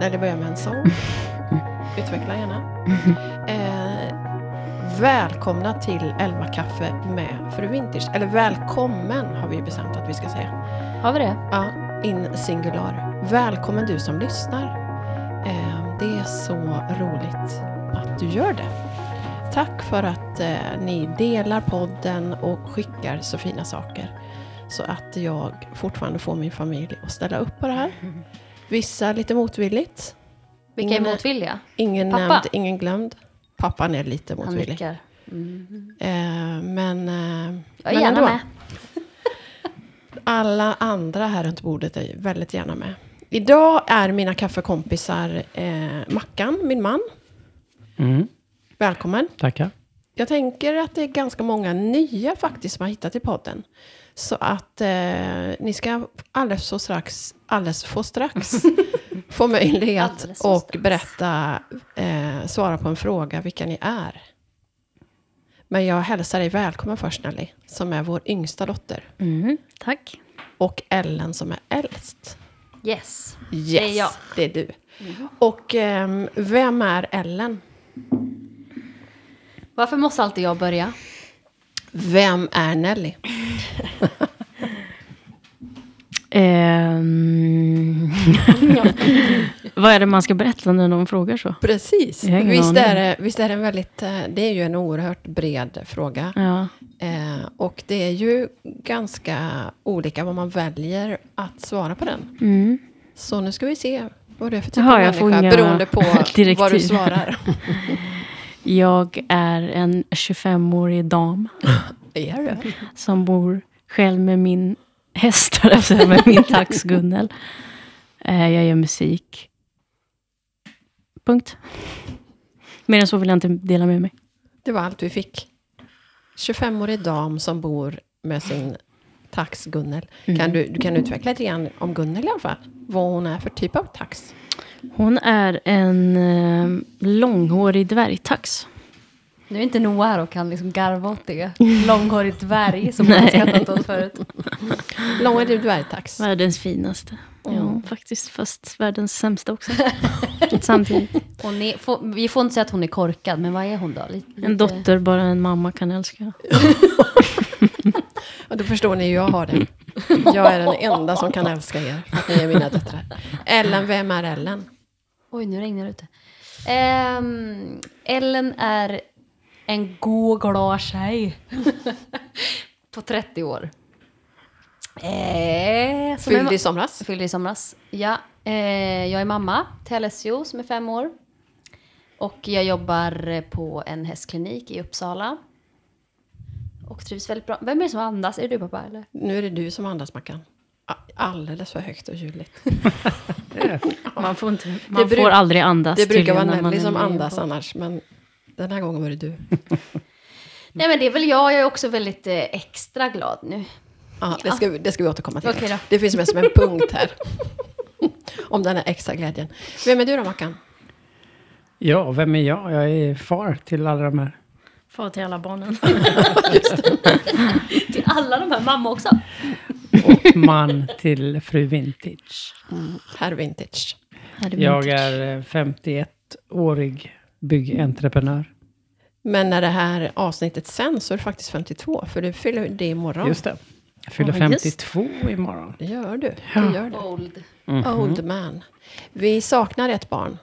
Nej, det börjar med en sång. Utveckla gärna. Eh, välkomna till Elva kaffe med Fru Vintage. Eller välkommen har vi bestämt att vi ska säga. Har vi det? Ja, in singular. Välkommen du som lyssnar. Eh, det är så roligt att du gör det. Tack för att eh, ni delar podden och skickar så fina saker. Så att jag fortfarande får min familj att ställa upp på det här. Vissa lite motvilligt. Vilka är Ingen- motvilliga? Ingen Pappa? nämnd, ingen glömd. Pappan är lite Han motvillig. Mm. Eh, men eh, Jag är men gärna ändå. med. alla andra här runt bordet är väldigt gärna med. Idag är mina kaffekompisar eh, Mackan, min man. Mm, Välkommen. tackar. Jag tänker att det är ganska många nya faktiskt som har hittat till podden. Så att eh, ni ska alldeles så strax, alldeles få strax, få möjlighet och strax. berätta, eh, svara på en fråga vilka ni är. Men jag hälsar dig välkommen först Nelly, som är vår yngsta dotter. Mm. Tack. Och Ellen som är äldst. Yes. Yes, Det är jag. det är du. Och ehm, vem är Ellen? Varför måste alltid jag börja? Vem är Nelly? Ehm, Vad är det man ska berätta när någon frågar så? Precis. Visst är, det, visst är det en väldigt... eh, Det är ju en oerhört bred fråga. Ja. Eh, och det är ju ganska olika vad man väljer att svara på den. Mm. Så nu ska vi se vad det är för typ Jaha, av människa, beroende på vad du svarar. Jag är en 25-årig dam är du? som bor själv med min häst, med min tax Gunnel. Eh, Jag gör musik. Punkt. Mer än så vill jag inte dela med mig. Det var allt vi fick. 25-årig dam som bor med sin tax Gunnel. Kan Mm. du, du kan utveckla lite grann om Gunnel i alla fall? Vad hon är för typ av tax? Hon är en eh, långhårig dvärgtax. Nu är inte Noah här och kan liksom garva åt det. Långhårig dvärg som hon har skrattat åt förut. Lång är du dvärgtax? Världens finaste. Mm. Ja, faktiskt. Fast världens sämsta också. Samtidigt. Är, får, vi får inte säga att hon är korkad, men vad är hon då? Lite, En dotter bara en mamma kan älska. Och då förstår ni hur jag har det. Jag är den enda som kan älska er, för att ni är mina döttrar. Ellen, vem är Ellen? Oj, nu regnar det ute. Ehm, Ellen är en god, glad tjej. På 30 år. Eh, som är Fylld ma- i somras? Fyllde i somras. Ja, eh, jag är mamma till Alessio som är fem år. Och jag jobbar på en hästklinik i Uppsala. Och trivs väldigt bra. Vem är det som andas? Är det du pappa eller? Nu är det du som andas, Mackan. Alldeles för högt och ljudligt. Man får, inte, Det man bruk- får aldrig andas. Det brukar vara Nelly som andas podd. annars, men den här gången var det du. Nej men det är väl jag. Jag är också väldigt eh, extra glad nu. Ja, det, ska, vi- det ska vi återkomma till. Då. Det finns med som en punkt här. Om den här extra glädjen. Vem är du då, Mackan? Ja, vem är jag? Jag är far till alla de här. Far till alla barnen. Till alla de här, mamma också. Och man till fru Vintage. Herr Vintage. Jag är eh, 51-årig byggentreprenör. Men när det här avsnittet sen så är det faktiskt 52, för du fyller det imorgon. Just det. Jag fyller Ja, just. 52 imorgon. Det gör du. Det gör du. Old. Old man. Vi saknar ett barn,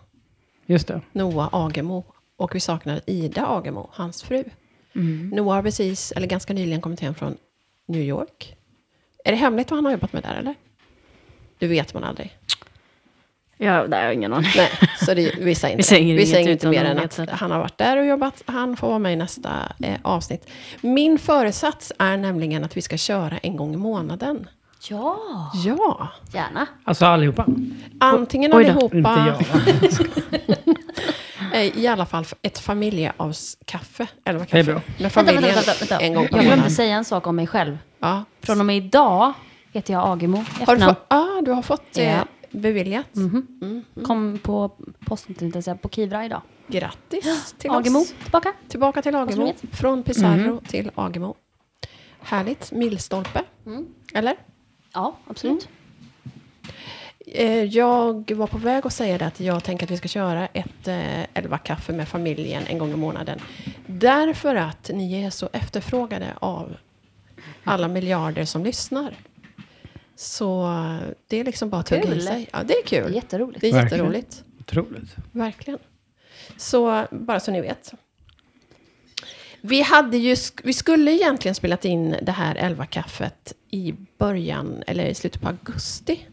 Just det. Noah Agemo. Och vi saknar Ida Agemo, hans fru. Mm. Noah har precis, eller ganska nyligen kommit hem från New York. Är det hemligt vad han har jobbat med där, eller? Det vet man aldrig. Ja, nej, jag har ingen aning. Nej, så det, vi säger inte, Vi säger vi säger inte mer än att det. han har varit där och jobbat. Han får vara med i nästa eh, avsnitt. Min föresats är nämligen att vi ska köra en gång i månaden. Ja, Ja, gärna. Alltså allihopa. antingen Oj allihopa, Inte jag. eh, i alla fall ett familjeavskaffe. Eller vad Det är kaffe? bra. Med familjen vänta, vänta, vänta. en gång Jag glömde säga en sak om mig själv. Ja. Från och med idag heter jag Agemo Har du, fått, ah, du har fått eh, Ja. beviljat. Mhm. Mm. Kom på posten, tänkte jag säga, på Kivra idag. Grattis till Agemo, oss. tillbaka. Tillbaka till Agemo. Från Pizarro till Agemo. Härligt. Milstolpe. Mm. Eller? Ja, absolut. Eh, Jag var på väg att säga det att jag tänker att vi ska köra ett eh, elva kaffe med familjen en gång i månaden. Därför att ni är så efterfrågade av alla miljarder som lyssnar. Så det är liksom bara att tugga i Kul. sig. Ja, det är Det är kul. jätteroligt. Det är Verkligen. jätteroligt. Otroligt. Verkligen. Så bara så ni vet. Vi, hade ju, vi skulle egentligen spelat in det här 11 kaffet i början, eller i slutet på augusti.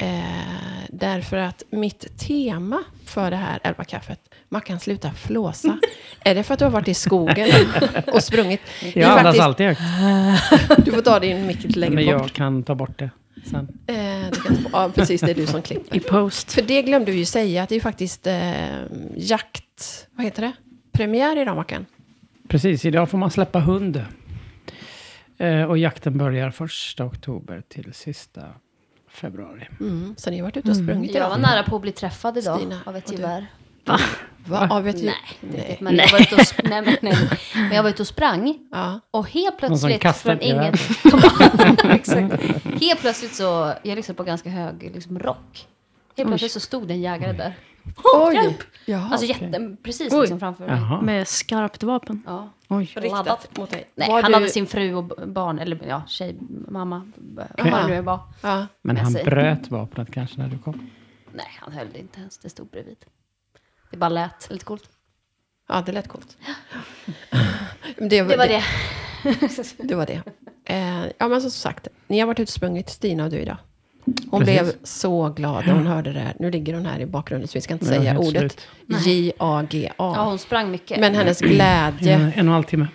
Eh, därför att mitt tema för det här 11 kaffet, man kan sluta flåsa. är det för att du har varit i skogen och sprungit? Jag andas faktiskt- alltid högt. Du får ta din mick lite längre Men bort. jag kan ta bort det sen. Eh, det kan, ja, precis, det är du som klipper. I post. För det glömde vi ju säga, att det är ju faktiskt eh, jakt... Vad heter det? Premiär idag, Mackan. Precis, idag får man släppa hund. Eh, och jakten börjar första oktober till sista februari. Mm. Så ni har varit ute och sprungit Jag idag? var nära på att bli träffad idag Stina, av ett gevär. Va? Ja, vet ju. Nej, Nej. Men, jag var ute och, nej, men, nej. men jag var ute och sprang. Ja. Och helt Någon som plötsligt från ett inget... Exakt. Helt plötsligt så, jag lyssnade på ganska hög liksom, rock. Helt plötsligt så stod en jägare där. Oj! hjälp! Jaha. Alltså jätte, precis Oj. liksom framför mig. Jaha. Med skarpt vapen. Ja. Oj. laddat. Mot dig. Nej, Var han du... hade sin fru och barn, eller ja, tjej, mamma, vad det nu var. Ja. Men han sig. bröt vapnet kanske när du kom. Nej, han höll det inte ens, det stod bredvid. Det bara lät lite coolt. ja, det lät coolt. Det, Det var det. Det var det. Eh, ja, men som sagt, ni har varit ute och sprungit, Stina och du idag. Hon Precis. blev så glad när hon hörde det här. Nu ligger hon här i bakgrunden, så vi ska inte är säga ordet. J-A-G-A. Ja, hon sprang mycket. Men hennes glädje, En, en och en halv timme.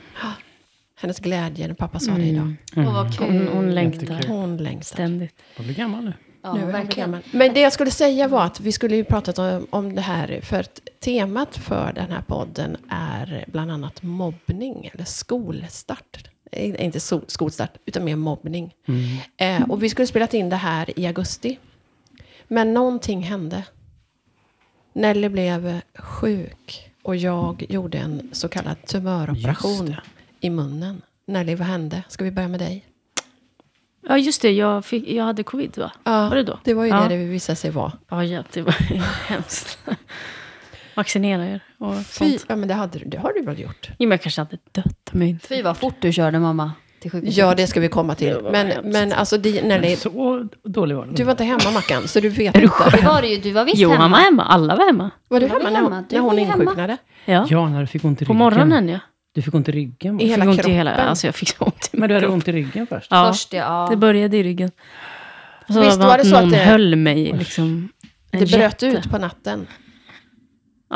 hennes glädje när pappa sa det idag. Åh, vad kul. Hon, hon längtar. Hon längtar. ständigt. Jag blir gammal nu. Ja, nu är hon verkligen. gammal. Men det jag skulle säga var att vi skulle ju pratat om, om det här, för att temat för den här podden är bland annat mobbning, eller skolstart. Eh, Inte so- skolstart, utan mer mobbning. Eh, och vi skulle spelat in det här i augusti. Men någonting hände. Nelly blev sjuk och jag gjorde en så kallad tumöroperation i munnen. Nelly, vad hände? Ska vi börja med dig? Ja, just det. Jag, fick, jag hade covid, va? Ja, Var det då? Det var ju Ja. det det visade sig vara. Ja, ja det var hemskt. Vaccinera er och Fy, sånt. ja men det, hade, du- det har du väl gjort? Jo, men jag kanske hade dött. Men inte. Fy vad fort du körde mamma till sjukhuset. Ja, det ska vi komma till. Det var Men, hemskt. men alltså, di, Nelly, Så dålig var den. du var inte hemma Mackan, så du vet Det inte. var det ju, du var visst Jo, hemma. han var hemma. Alla var hemma. Var du hemma när hon? Du när hon var ju hemma. insjuknade? Ja. Ja, när du fick ont i På ryggen. morgonen, ja. Du fick ont i ryggen. I hela fick ont i kroppen. hela, alltså jag fick så ont i Men du hade ont i ryggen först? Ja, Först ja. det började i ryggen. Och så Visst var det så att någon det- höll mig liksom. en Det bröt jätte. ut på natten.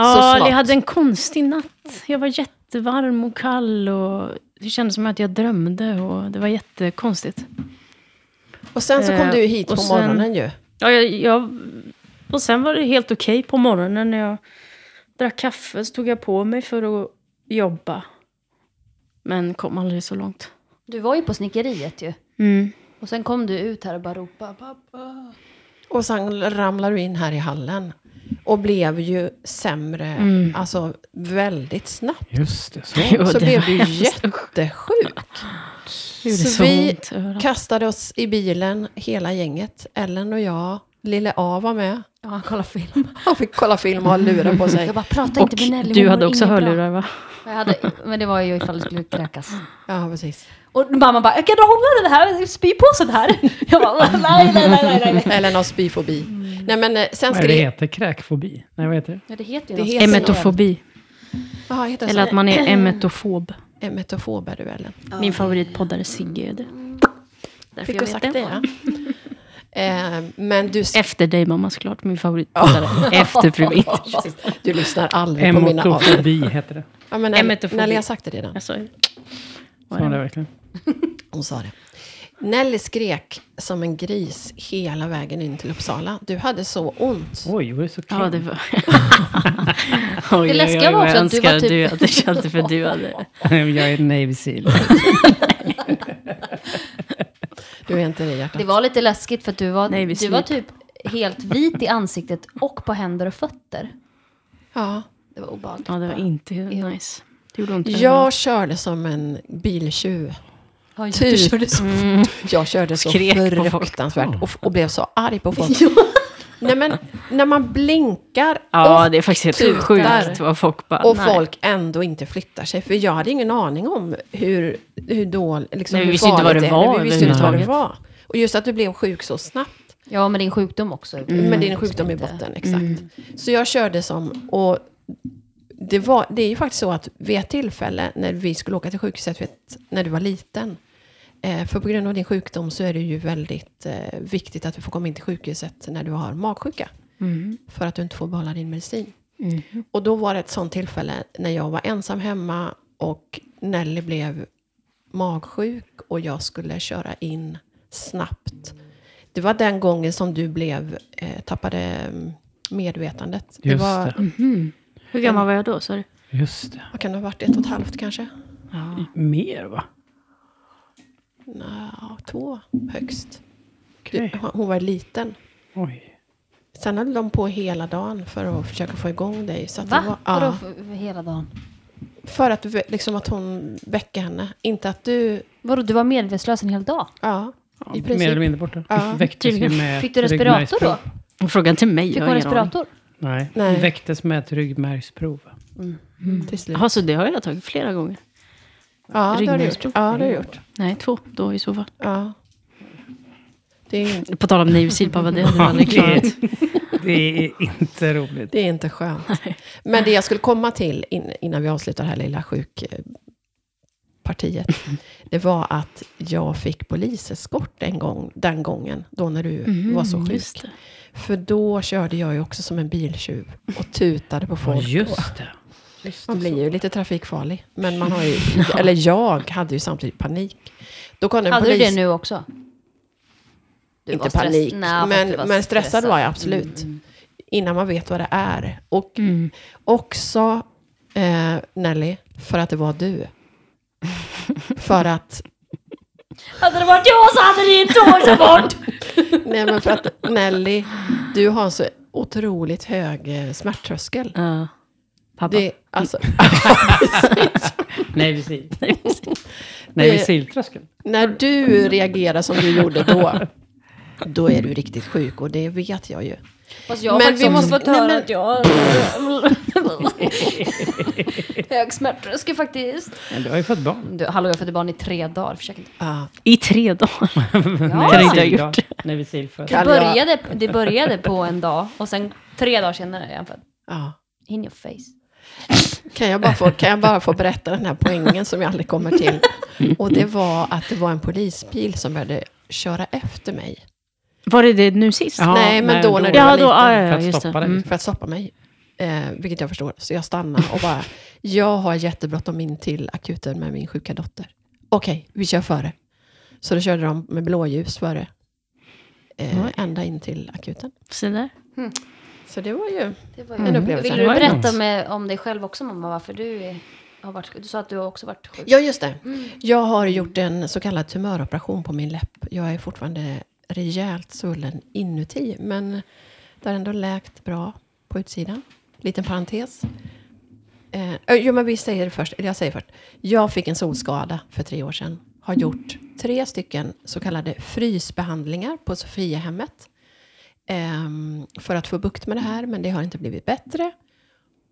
Ja, jag hade en konstig natt. Jag var jättevarm och kall och det kändes som att jag drömde och det var jättekonstigt. Och sen så kom Eh, du hit på sen- morgonen ju. Ja, jag, jag, och sen var det helt okej på morgonen när jag drack kaffe. Så tog jag på mig för att jobba. Men kom aldrig så långt. Du var ju på snickeriet ju. Mm. Och sen kom du ut här och bara ropade pappa. Och sen ramlade du in här i hallen. Och blev ju sämre, Mm. alltså väldigt snabbt. Just det, så. Jo, Så det blev du jättesjuk. Så så vi kastade oss i bilen, hela gänget. Ellen och jag, lille A var med. Ja, han kollade film. Han fick kolla film och ha lurar på sig. Jag bara, prata inte med Nelly. du hade också inget bra." hörlurar va? Jag hade, men det var ju ifall det skulle kräkas. Ja, precis. Och mamma bara, jag kan du hålla den här spypåsen här? Jag bara, nej, nej, nej, nej, nej. Eller någon spyfobi. Nej, men eh, sen Vad är det skrev... heter? Kräkfobi? Nej, vad heter det? Ja, det heter ju Det heter- Emetofobi. Jaha, heter det Eller att man är emetofob. Emetofob är du, Ellen. Min favoritpoddare Sigge är det. Därför Fick jag vet sagt det? ja? Eh, men du... Efter dig mamma såklart, min favoritpoddare. Efter Fru Vinter. Du lyssnar aldrig på mina avsnitt. Emotofobi heter det. Ja, men Emetofobi. Nelly har sagt det redan. Jag sa var det verkligen. Hon sa det. Nelly skrek som en gris hela vägen in till Uppsala. Du hade så ont. Oj, var det så kul? Ja, det var... oj, Det läskiga oj, var oj, också vad att du var typ- du hade känt det för du hade... Jag är Navy Seal. Du är inte det hjärtat. Det var lite läskigt för att du var, du var typ helt vit i ansiktet och på händer och fötter. Ja. Det var obehagligt. Ja, det var inte nice. Det gjorde ont Jag körde som en biltjuv. Du Typ. körde så. Jag körde så Skrek fruktansvärt och, och blev så arg på folk. Nej, men när man blinkar Ja, och, det är faktiskt helt tutar. sjukt vad folk bara... och nej. folk ändå inte flyttar sig. För jag hade ingen aning om hur, hur dåligt, liksom, Nej, vi hur visste inte vad det var Vi visste inte vad det var. Och just att du blev sjuk så snabbt. Ja, med din sjukdom också. med din sjukdom i botten, exakt. Så jag körde som, och det, var, det är ju faktiskt så att vid ett tillfälle när vi skulle åka till sjukhuset vet, när du var liten, för på grund av din sjukdom så är det ju väldigt eh, viktigt att du får komma in till sjukhuset när du har magsjuka. För att du inte får behålla din medicin. Och då var det ett sånt tillfälle när jag var ensam hemma och Nelly blev magsjuk och jag skulle köra in snabbt. Det var den gången som du blev, eh, tappade mm, medvetandet. Det Just var, det. Hur gammal var jag då, sa du? Just det. vad kan det ha varit, ett och ett halvt kanske? Mer va? Nå, två högst. Du, hon var liten. Oj. Sen höll de på hela dagen för att försöka få igång dig. Så att Va? var, Vadå ja, för hela dagen? för att, liksom att hon väckte henne. Inte att du... Vadå, du var medvetslös en hel dag? Ja, Ja, i princip. mer eller mindre borta. Ja. Väcktes ju med Fick du respirator då? Frågan till mig, Fick hon respirator? Nej, Nej. väcktes med ett ryggmärgsprov. till slut. Jaha, så det har jag tagit flera gånger? Ja, det har du gjort. Ja, det har du gjort. Nej, två då i så fall. Ja. Det är, inte- På tal om Nivsil-pappa, det hade jag Ja, aldrig det, klarat. är, det är inte roligt. det är inte skönt. Men det jag skulle komma till in, innan vi avslutar det här lilla sjukpartiet. Det var att jag fick poliseskort en gång, den gången, då när du var så Mm, just sjuk. det. För då körde jag ju också som en biltjuv och tutade på Ja, folk. just det. Just Man blir så. ju lite trafikfarlig. Men man har ju, eller jag hade ju samtidigt panik. Då kom en Hade polis. du det nu också? Du Inte panik, Nej, men- men stressad stressad. var jag absolut. Mm. Innan man vet vad det är. Och Mm. också, eh, Nelly, för att det var du. för att, Hade det varit jag så hade det inte åkt bort! nej men för att Nelly, du har så otroligt hög eh, smärttröskel. Ja. Pappa. Det, alltså, Nej, visil. Det- Nej, visiltröskeln. när du reagerar som du gjorde då, då är du riktigt sjuk och det vet jag ju. Fast jag Men vi måste- fått höra men- att jag hög smärttröskel faktiskt. Men du har ju fått barn. Du, hallå, jag födde barn i tre dagar. Försök inte. Ja. I tre dagar. Ja. Kan inte ha gjort det. Nej, visilfödd. Det började, det började på en dag och sen tre dagar senare är jag född. Ja. In your face. Kan jag, bara få, kan jag bara få berätta den här poängen som jag aldrig kommer till? Och det var att det var en polisbil som började köra efter mig. Var det det nu sist? Ja, Nej, men då när du Ja, var då, liten. ja, ja, För att stoppa dig. Mm. För att stoppa mig. Eh, vilket jag förstår. Så jag stannade och bara, jag har jättebråttom in till akuten med min sjuka dotter. Okej, vi kör före. Så då körde de med blåljus före. Eh, Oj. ända in till akuten. Se där. Så det var ju Det var en ju... upplevelse. Vill du berätta med, om dig själv också mamma, varför du är, har varit? Du sa att du har också varit sjuk. Ja, just det. Jag har gjort en så kallad tumöroperation på min läpp. Jag är fortfarande rejält svullen inuti, men det har ändå läkt bra på utsidan. Liten parentes. Eh, jo, men vi säger det först. Eller jag säger först. Jag fick en solskada för tre år sedan. Har gjort tre stycken så kallade frysbehandlingar på Sofiahemmet. Ehm, för att få bukt med det här, men det har inte blivit bättre.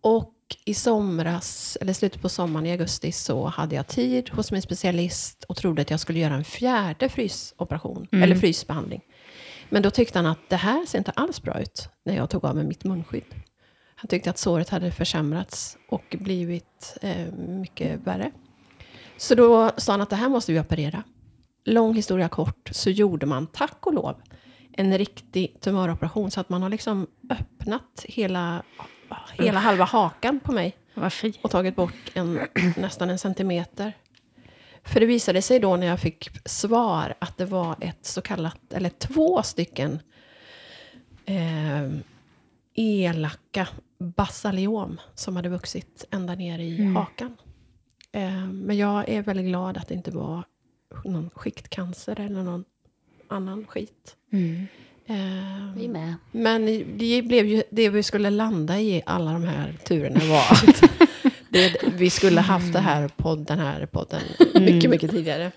Och i somras, eller slutet på sommaren i augusti, så hade jag tid hos min specialist och trodde att jag skulle göra en fjärde frysoperation, eller frysbehandling. Men då tyckte han att det här ser inte alls bra ut när jag tog av mig mitt munskydd. Han tyckte att såret hade försämrats och blivit eh, mycket värre. Så då sa han att det här måste vi operera. Lång historia kort så gjorde man, tack och lov, en riktig tumöroperation så att man har liksom öppnat hela, hela halva hakan på mig och tagit bort en, nästan en centimeter. För det visade sig då när jag fick svar att det var ett så kallat, eller två stycken eh, elaka basaliom som hade vuxit ända ner i hakan. Eh, men jag är väldigt glad att det inte var någon skiktcancer eller någon annan skit. Mm. Eh, Vi med. men det blev ju det vi skulle landa i alla de här turerna var att det, vi skulle haft det här podd, den här podden mycket, mycket tidigare.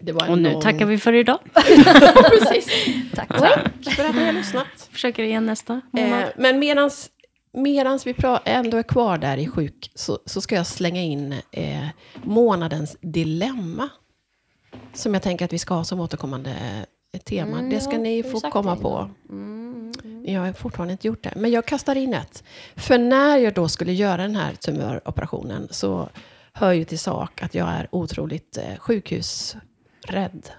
Det var en Och nu lång- tackar vi för idag. Precis. Tack, Tack tack. för att ni har lyssnat. Försöker igen nästa månad. Eh, men medans, medans vi pra- ändå är kvar där i sjuk så, så ska jag slänga in eh, månadens dilemma. Som jag tänker att vi ska ha som återkommande eh, tema. Mm, det ska ja, ni få komma på. Mm. Jag har fortfarande inte gjort det. Men jag kastar in ett. För när jag då skulle göra den här tumöroperationen så hör ju till sak att jag är otroligt eh, sjukhusrädd.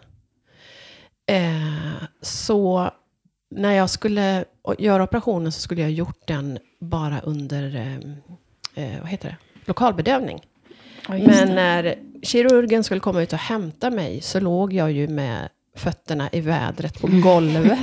Eh, så när jag skulle göra operationen så skulle jag gjort den bara under, eh, eh, vad heter det, lokalbedövning. Men när kirurgen skulle komma ut och hämta mig så låg jag ju med fötterna i vädret på golvet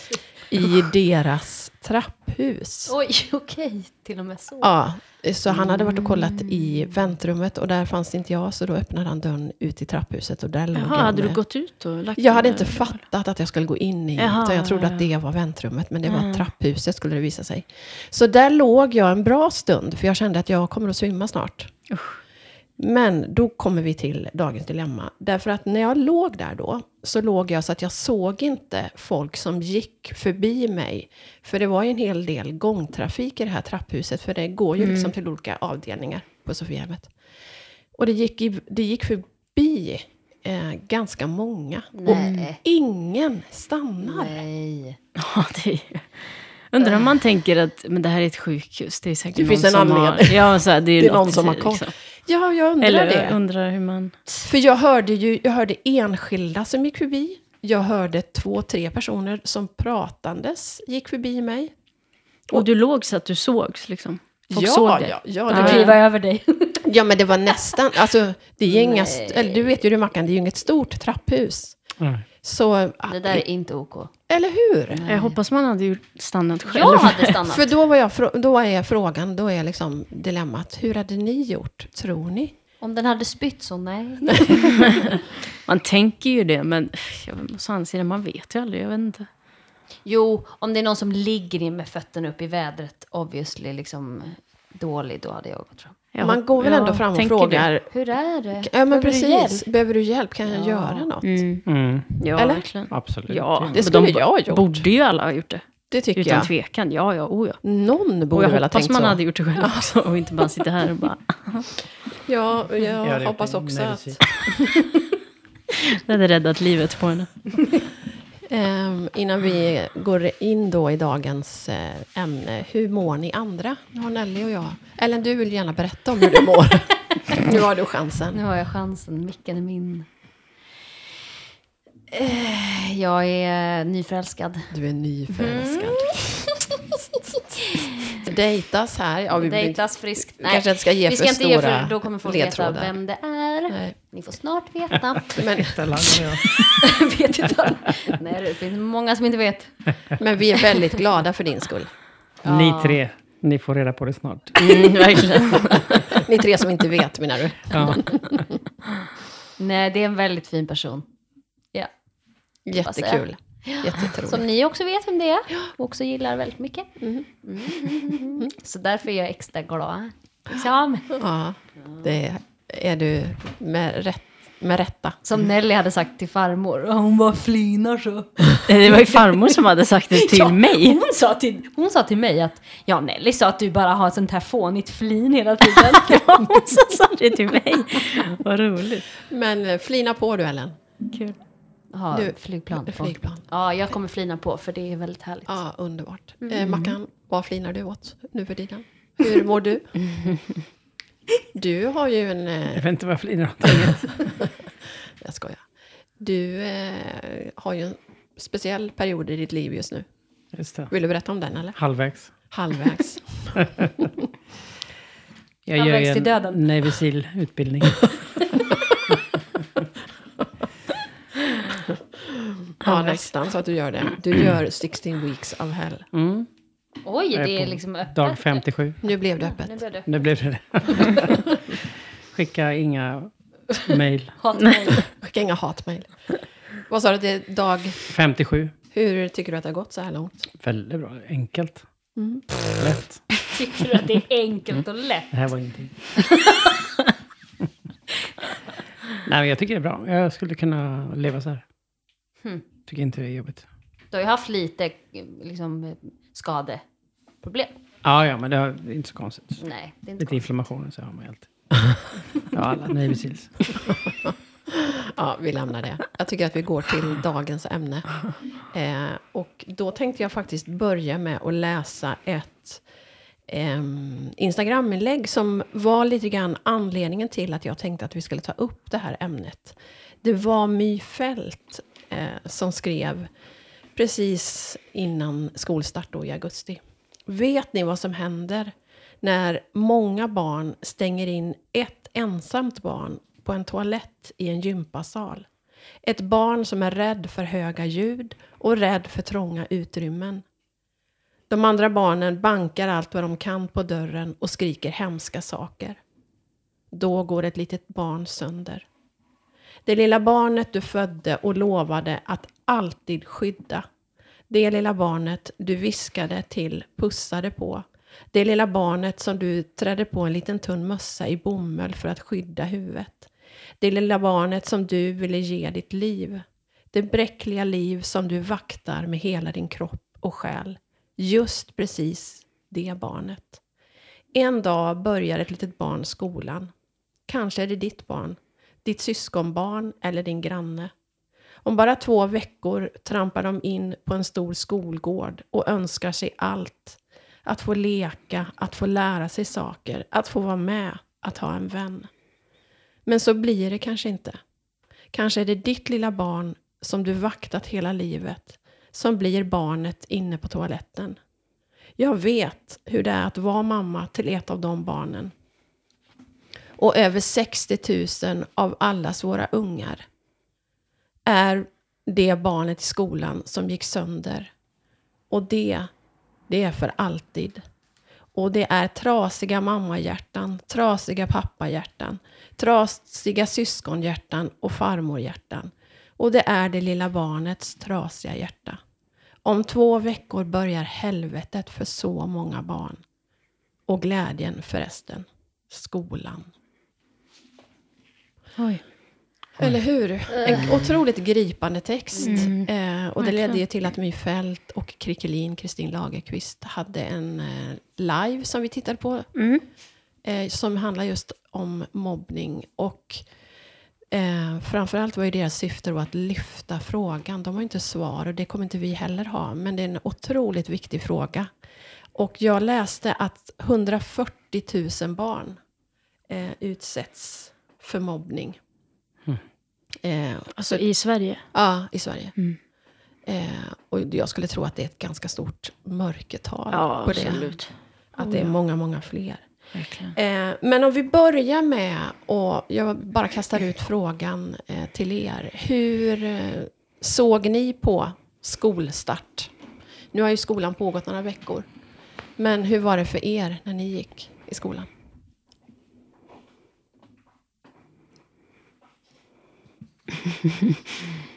i deras trapphus. Oj, okej. Till och med så. Ja, så han hade varit och kollat i väntrummet och där fanns inte jag, så då öppnade han dörren ut i trapphuset och där låg Jaha, jag hade du gått ut och lagt Jag hade inte där? fattat att jag skulle gå in i, Jaha, utan jag trodde ja, att det var väntrummet, men det var Mm. trapphuset skulle det visa sig. Så där låg jag en bra stund, för jag kände att jag kommer att svimma snart. Usch. Men då kommer vi till dagens dilemma. Därför att när jag låg där då, så låg jag så att jag såg inte folk som gick förbi mig. För det var ju en hel del gångtrafik i det här trapphuset, för det går ju Mm. liksom till olika avdelningar på Sofiahemmet. Och det gick, i, det gick förbi eh, ganska många. Och Nej. ingen stannar. Nej. Ja, det är... Undrar om man tänker att men det här är ett sjukhus. Det är säkert Det någon finns en som har... anledning. Ja, så här, det är, Det är något, någon som har koll. liksom. Ja, jag undrar Eller det. undrar hur man... För jag hörde ju jag hörde enskilda som gick förbi. Jag hörde två, tre personer som pratandes gick förbi mig. Och du låg så att du sågs liksom? Folk ja, såg det? ja, ja, Ja, det Du var, kliva över dig. ja, men det var nästan, alltså, det är ju inga, eller, du vet ju det Mackan, det är ju inget stort trapphus. Nej. Så, Det där är inte OK. Eller hur? Jag hoppas man hade gjort stannat själv. Jag hade stannat. För då, var jag, då är frågan, då är liksom dilemmat, hur hade ni gjort, tror ni? Om den hade spytt så nej. Man tänker ju det, men jag måste å andra sidan, man vet ju aldrig. Jag vet inte. Jo, om det är någon som ligger in med fötterna upp i vädret, obviously liksom dålig, då hade jag gått fram. Jag Man går väl ändå jag fram och tänker frågar, Hur är det? ja men Behöver du hjälp? precis, behöver du hjälp, kan jag Ja. göra något? det. Mm. Mm, Ja, Eller? verkligen. absolut. Ja, Det skulle de jag ha gjort. borde ju alla ha gjort det. Det tycker Utan jag. tvekan. Ja, ja, oh ja. Någon borde jag väl ha hoppas tänkt man så. hade gjort det själv också och inte bara sitta här och bara... Ja, jag Ja, det är hoppas också att... Det hade räddat livet på henne. Ehm, innan vi går in då i dagens eh, ämne, hur mår ni andra? Nu har Nelly och jag. Ellen, du vill gärna berätta om hur du mår. nu har du chansen. Nu har jag chansen, micken är min. Eh, Jag är nyförälskad. Du är nyförälskad. Dejtas här. Ja, vi Dejtas friskt. vi kanske inte ska ge vi för ska inte ge för då kommer folk ledtrådar. veta vem det är. Nej. Ni får snart veta. Men, vet inte. alla. Nej, det finns många som inte vet. men vi är väldigt glada för din skull. Ni tre, ni får reda på det snart. Mm, verkligen. Ni tre som inte vet, menar du? Ja. Nej, det är en väldigt fin person. Ja. Jättekul. Jätteroligt. Som ni också vet vem det är. Och också gillar väldigt mycket. Mhm. Mm. Så därför är jag extra glad. Liksom. Ja, det är du med, rätt, med rätta. Som Nelly hade sagt till farmor. "Ja, Hon bara flinar så. Det var ju farmor som hade sagt det till Ja, mig. Hon sa till, hon sa till mig att ja, Nelly sa att du bara har sånt här fånigt flin hela tiden. Ja, hon som sa det till mig. Vad roligt. Men eh, flina på du, Ellen. Kul. Ha, Du- flygplan. Flygplan. Ja, jag kommer flina på för det är väldigt härligt. Ja, underbart. Eh, Mackan, vad flinar du åt nu för tiden? Hur mår du? Du har ju en... Eh, Jag vet inte vad jag flinar åt. jag skojar. Du eh, har ju en speciell period i ditt liv just nu. Just det. Vill du berätta om den, eller? Halvvägs. Halvvägs. Jag Halvvägs gör till ju döden. en Navy Seal-utbildning. Ja, nästan så att du gör det. Du gör 16 weeks of hell. Mm. Oj, Jag det är liksom öppet. Dag 57. Nu blev det Nu öppet. blev det Nu blev det det. Skicka inga mejl. Skicka inga hatmejl. Vad sa du, det är dag... 57. Hur tycker du att det har gått så här långt? Väldigt bra. Enkelt. Mm. Lätt. Tycker du att det är enkelt och lätt? Det här var ingenting. Nej, men jag tycker det är bra. Jag skulle kunna leva så här. Hmm. Tycker inte det är jobbigt. Du har ju haft lite liksom, eh, skadeproblem. Ja, ja, men det är inte så konstigt. Nej, det är inte Lite konstigt. inflammationer så har man ju alltid. Ja, alla Navy Seals. Ja, vi lämnar det. Jag tycker att vi går till dagens ämne. Eh, och då tänkte jag faktiskt börja med att läsa ett ehm, Instagram-inlägg som var lite grann anledningen till att jag tänkte att vi skulle ta upp det här ämnet. Det var My Fält eh, Eh, som skrev precis innan skolstart då i augusti. Vet ni vad som händer när många barn stänger in ett ensamt barn på en toalett i en gympasal? Ett barn som är rädd för höga ljud och rädd för trånga utrymmen. De andra barnen bankar allt vad de kan på dörren och skriker hemska saker. Då går ett litet barn sönder. Det lilla barnet du födde och lovade att alltid skydda. Det lilla barnet du viskade till, pussade på. Det lilla barnet som du trädde på en liten tunn mössa i bomull för att skydda huvudet. Det lilla barnet som du ville ge ditt liv. Det bräckliga liv som du vaktar med hela din kropp och själ. Just precis det barnet. En dag börjar ett litet barn skolan. Kanske är det ditt barn, ditt syskonbarn eller din granne. Om bara två veckor trampar de in på en stor skolgård och önskar sig allt. Att få leka, att få lära sig saker, att få vara med, att ha en vän. Men så blir det kanske inte. Kanske är det ditt lilla barn som du vaktat hela livet som blir barnet inne på toaletten. Jag vet hur det är att vara mamma till ett av de barnen. Och över 60 000 av allas våra ungar är det barnet i skolan som gick sönder. Och det, det är för alltid. Och det är trasiga mammahjärtan, trasiga pappahjärtan, trasiga syskonhjärtan och farmorhjärtan. Och det är det lilla barnets trasiga hjärta. Om två veckor börjar helvetet för så många barn. Och glädjen förresten. Skolan. Oj. Eller hur? En otroligt gripande text. Mm. Eh, och det ledde ju till att My Fält och Krickelin, Kristin Lagerqvist, hade en eh, live som vi tittade på. Mm. Eh, som handlar just om mobbning. Och eh, framförallt var ju deras syfte då att lyfta frågan. De har ju inte svar och det kommer inte vi heller ha. Men det är en otroligt viktig fråga. Och jag läste att 140 000 barn eh, utsätts för mobbning. Eh, Alltså i Sverige. Ja, i Sverige. Mm. Eh, och jag skulle tro att det är ett ganska stort mörkertal Ja, på det. absolut. Att det är många, många fler. Eh, men om vi börjar med, och jag bara kastar ut frågan eh, till er. Hur eh, såg ni på skolstart? Nu har ju skolan pågått några veckor. Men hur var det för er när ni gick i skolan?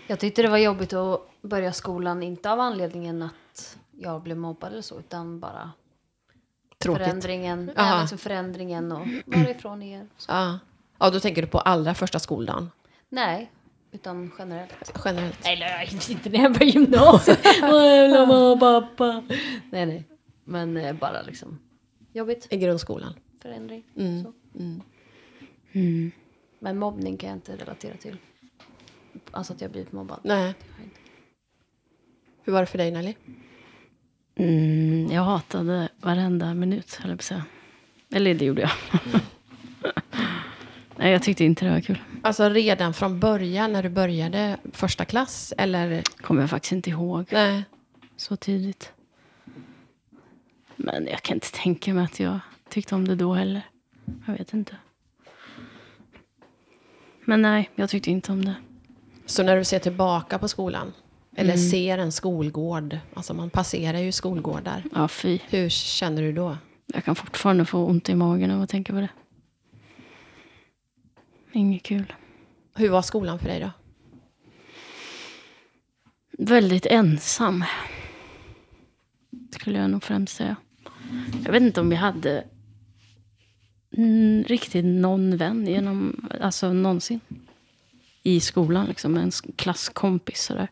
Jag tyckte det var jobbigt att börja skolan, inte av anledningen att jag blev mobbad eller så, utan bara Tråkigt. förändringen, nej, liksom förändringen och varifrån är. Så. Ja. ja, då tänker du på allra första skoldagen. Nej, utan generellt. Generellt. Eller inte när jag började gymnasiet. Mamma och pappa. Nej, nej. Men eh, bara liksom jobbigt, I grundskolan. förändring. Mm. Så. Mm. Mm. Men mobbning kan jag inte relatera till. Alltså att jag blivit mobbad. Nej. Hur var det för dig Nelly? Mm, jag hatade varenda minut, höll jag på att säga. Eller det gjorde jag. Nej, jag tyckte inte det var kul. Alltså redan från början när du började första klass? Eller? Kommer jag faktiskt inte ihåg Nej. så tidigt. Men jag kan inte tänka mig att jag tyckte om det då heller. Jag vet inte. Men nej, jag tyckte inte om det. Så när du ser tillbaka på skolan? Eller Mm. ser en skolgård? Alltså man passerar ju skolgårdar. Ja, fy. Hur känner du då? Jag kan fortfarande få ont i magen av att tänka på det. Inget kul. Hur var skolan för dig då? Väldigt ensam. Skulle jag nog främst säga. Jag vet inte om jag hade riktigt någon vän genom, alltså någonsin i skolan, liksom, en klasskompis. Sådär.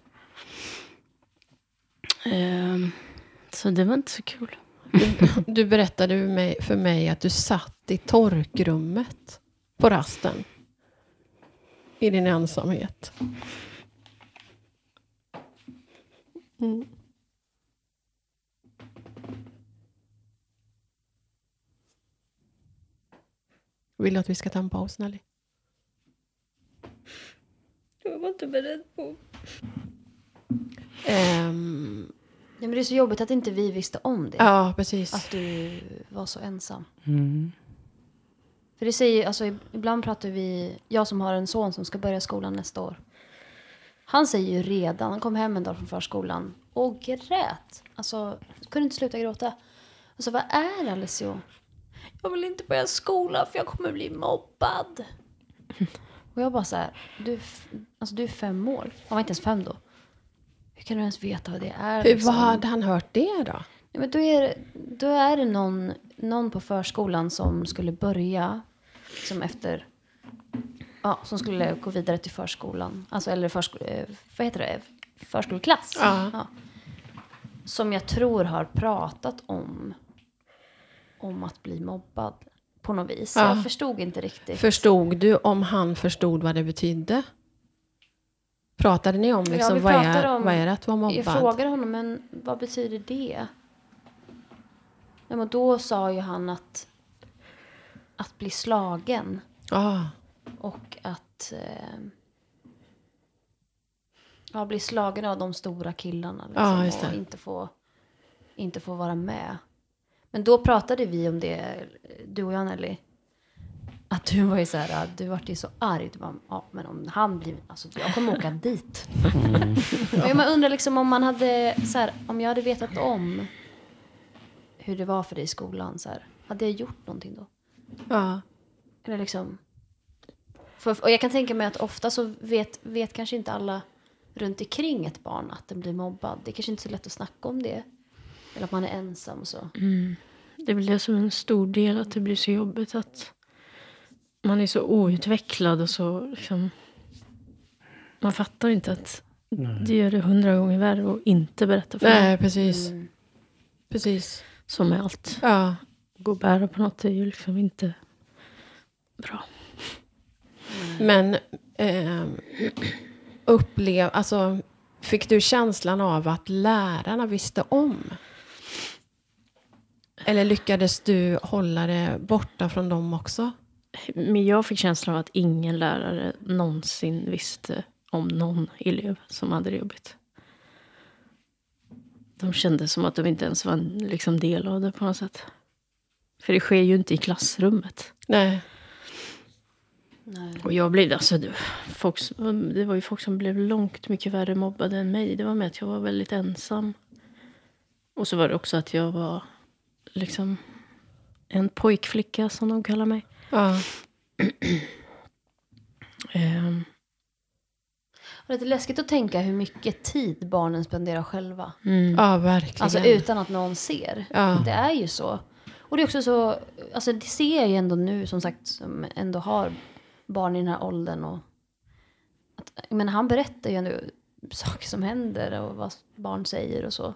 Ehm, så det var inte så kul. Du berättade för mig, för mig att du satt i torkrummet på rasten. I din ensamhet. Mm. Vill du att vi ska ta en paus, Nelly? Var inte beredd på... Ehm, Nej, men det är så jobbigt att inte vi visste om det. ja, precis. Att du var så ensam. Mm. För det säger, alltså ibland pratar vi, jag som har en son som ska börja skolan nästa år. Han säger ju redan, han kom hem en dag från förskolan och grät. Alltså, kunde inte sluta gråta. Och så vad är det Alessio? Jag vill inte börja skolan för jag kommer bli mobbad. Och jag bara så här, du, alltså, du är fem år. Han var inte ens fem då. Hur kan du ens veta vad det är? Hur, liksom? vad hade han hört det då? Ja, men då, är det, då är det någon, någon på förskolan som skulle börja som efter... Ja, som skulle gå vidare till förskolan. Alltså, eller försko, eh, vad heter det? Förskoleklass. Ja. Som jag tror har pratat om, om att bli mobbad på något vis. Ja. Jag förstod inte riktigt. Förstod du om han förstod vad det betydde? Pratade ni om Ja, liksom, vi vad, är, om- vad är det att vara Jag mobbad? frågade honom, men vad betyder det? Nej, men då sa ju han att, att bli slagen Ah, och att eh, ja, bli slagen av de stora killarna liksom, Ja, det. och inte få, inte få vara med. Men då pratade vi om det, du och jag Nelly. Att du var ju så här, du vart ju så arg. Du bara, ja, men om han blir, alltså jag kommer åka dit. Men man undrar liksom om man hade, så här, om jag hade vetat om hur det var för dig i skolan, så här, hade jag gjort någonting då? ja. Eller liksom... För, och jag kan tänka mig att ofta så vet, vet kanske inte alla runt omkring ett barn att den blir mobbad. Det är kanske inte är så lätt att snacka om det. Eller att man är ensam och så. Det är väl det som är en stor del, att det blir så jobbigt att man är så outvecklad och så liksom... Man fattar inte att det gör det hundra gånger värre att inte berätta för någon. Nej, precis. Precis. Som med allt. Ja. Gå och bära på något är ju liksom inte bra. Men ehm, upplev, alltså, fick du känslan av att lärarna visste om? Eller lyckades du hålla det borta från dem också? Men jag fick känslan av att ingen lärare någonsin visste om någon elev som hade det jobbigt. De kände som att de inte ens var en liksom, del av det på något sätt. För det sker ju inte i klassrummet. Nej. Nej. Och jag blev, alltså, det, folk, det var ju folk som blev långt mycket värre mobbade än mig. Det var med att jag var väldigt ensam. Och så var det också att jag var liksom en pojkflicka som de kallar mig. Ja. Ehm, det är lite läskigt att tänka hur mycket tid barnen spenderar själva. mm. ja, verkligen. Alltså utan att någon ser. Ja. Det är ju så. Och det är också så, alltså det ser jag ju ändå nu som sagt, som ändå har barn i den här åldern. Och att, men han berättar ju ändå saker som händer och vad barn säger och så.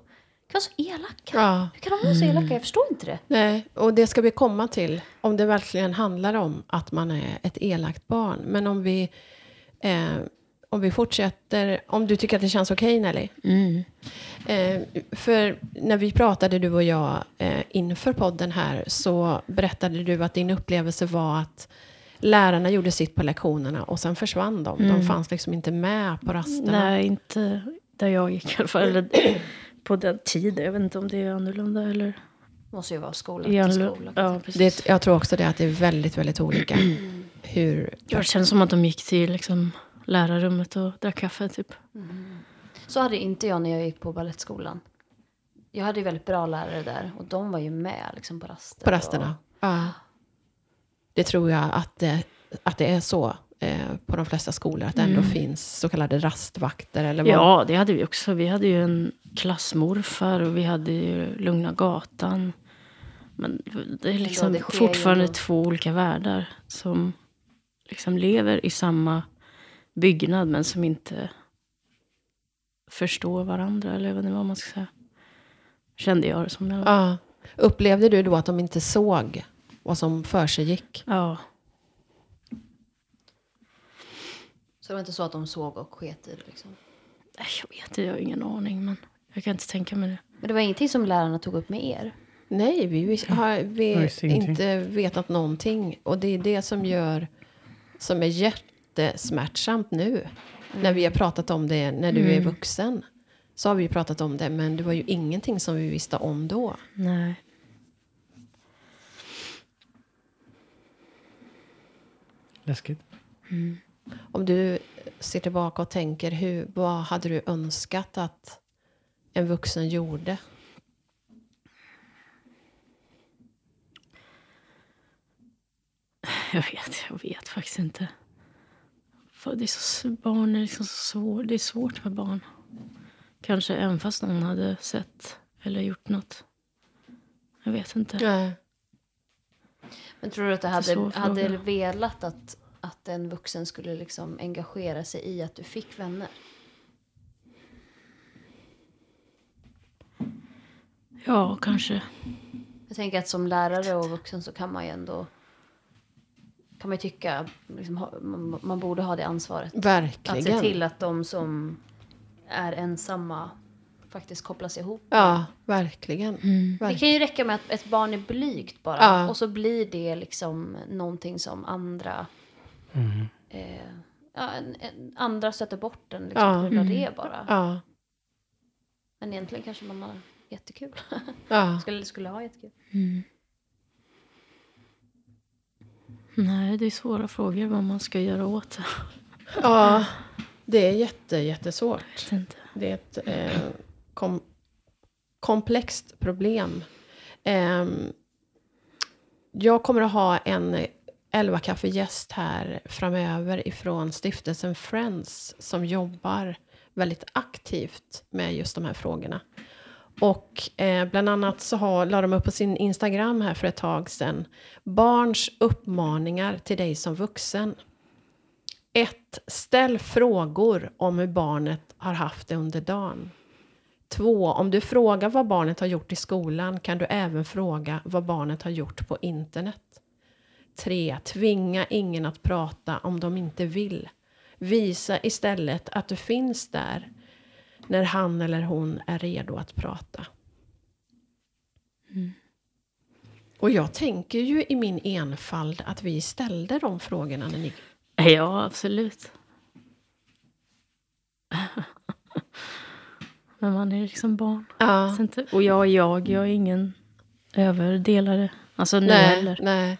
Det kan vara så elaka. Ja. Hur kan de vara så elaka? Jag förstår inte det. Nej, och det ska vi komma till. Om det verkligen handlar om att man är ett elakt barn. Men om vi, eh, om vi fortsätter, om du tycker att det känns okej Nelly. Mm. Eh, för när vi pratade du och jag eh, inför podden här så berättade du att din upplevelse var att lärarna gjorde sitt på lektionerna och sen försvann de. De fanns liksom inte med på rasterna. Nej, inte där jag gick i alla fall. På den tiden. Jag vet inte om det är annorlunda eller... Måste ju vara skola i till annorlunda. skola. Ja, precis. Det, jag tror också det att det är väldigt, väldigt olika. Hur, Det känns som att de gick till liksom, lärarrummet och drack kaffe typ. Så hade inte jag när jag gick på ballettskolan. Jag hade ju väldigt bra lärare där och de var ju med liksom på raster. på rasterna. Ja. Det tror jag att det, att det är så på de flesta skolor. Att det ändå finns så kallade rastvakter. Eller vad. Ja, det hade vi också. Vi hade ju en klassmorfar och vi hade ju Lugna gatan. Men det är liksom det sker ju fortfarande ändå. två olika världar som liksom lever i samma byggnad men som inte förstår varandra. Eller vad man ska säga. Kände jag det som. Ja. Ja. Upplevde du då att de inte såg vad som för sig gick? ja. Så det var inte så att de såg och sket i det liksom. Nej, Jag vet inte, jag har ingen aning. Men jag kan inte tänka mig det. Men det var ingenting som lärarna tog upp med er? Nej, vi, har vi visste ingenting. inte vetat någonting. Och det är det som gör, som är jättesmärtsamt nu. När vi har pratat om det när du är vuxen. Så har vi ju pratat om det, men det var ju ingenting som vi visste om då. Nej. Läskigt. Om du ser tillbaka och tänker, hur, vad hade du önskat att en vuxen gjorde? Jag vet, jag vet faktiskt inte. För det är så, barn är liksom så svårt. Det är svårt med barn. Kanske även fast någon hade sett eller gjort något. Jag vet inte. Nej. Men tror du att du svår hade, hade velat att, att en vuxen skulle liksom engagera sig i att du fick vänner? Ja, kanske. Jag tänker att som lärare och vuxen så kan man ju ändå kan man ju tycka liksom, ha- man, man borde ha det ansvaret. Att se Verkligen. till att de som är ensamma faktiskt kopplas ihop. Ja, verkligen. Det kan ju räcka med att ett barn är blygt bara. Ja. Och så blir det liksom någonting som andra... Eh, ja, en, en, andra sätter bort den liksom, Ja. på grund av det bara. Ja, Men egentligen kanske man har jättekul. ja. skulle, skulle ha jättekul. Nej, det är svåra frågor vad man ska göra åt det. ja. Det är jätte, jättesvårt. Det är ett eh, kom, komplext problem. Ehm, jag kommer att ha en 11 kaffegäst här framöver ifrån stiftelsen Friends som jobbar väldigt aktivt med just de här frågorna. Och eh, bland annat så har, la de upp på sin Instagram här för ett tag sedan barns uppmaningar till dig som vuxen. 1. Ställ frågor om hur barnet har haft det under dagen. 2. Om du frågar vad barnet har gjort i skolan kan du även fråga vad barnet har gjort på internet. 3. Tvinga ingen att prata om de inte vill. Visa istället att du finns där när han eller hon är redo att prata. Och jag tänker ju i min enfald att vi ställde de frågorna när ni Ja, absolut. Men man är liksom barn. Ja. Och jag är jag, jag är ingen överdelare. Alltså nu Nej, heller. nej.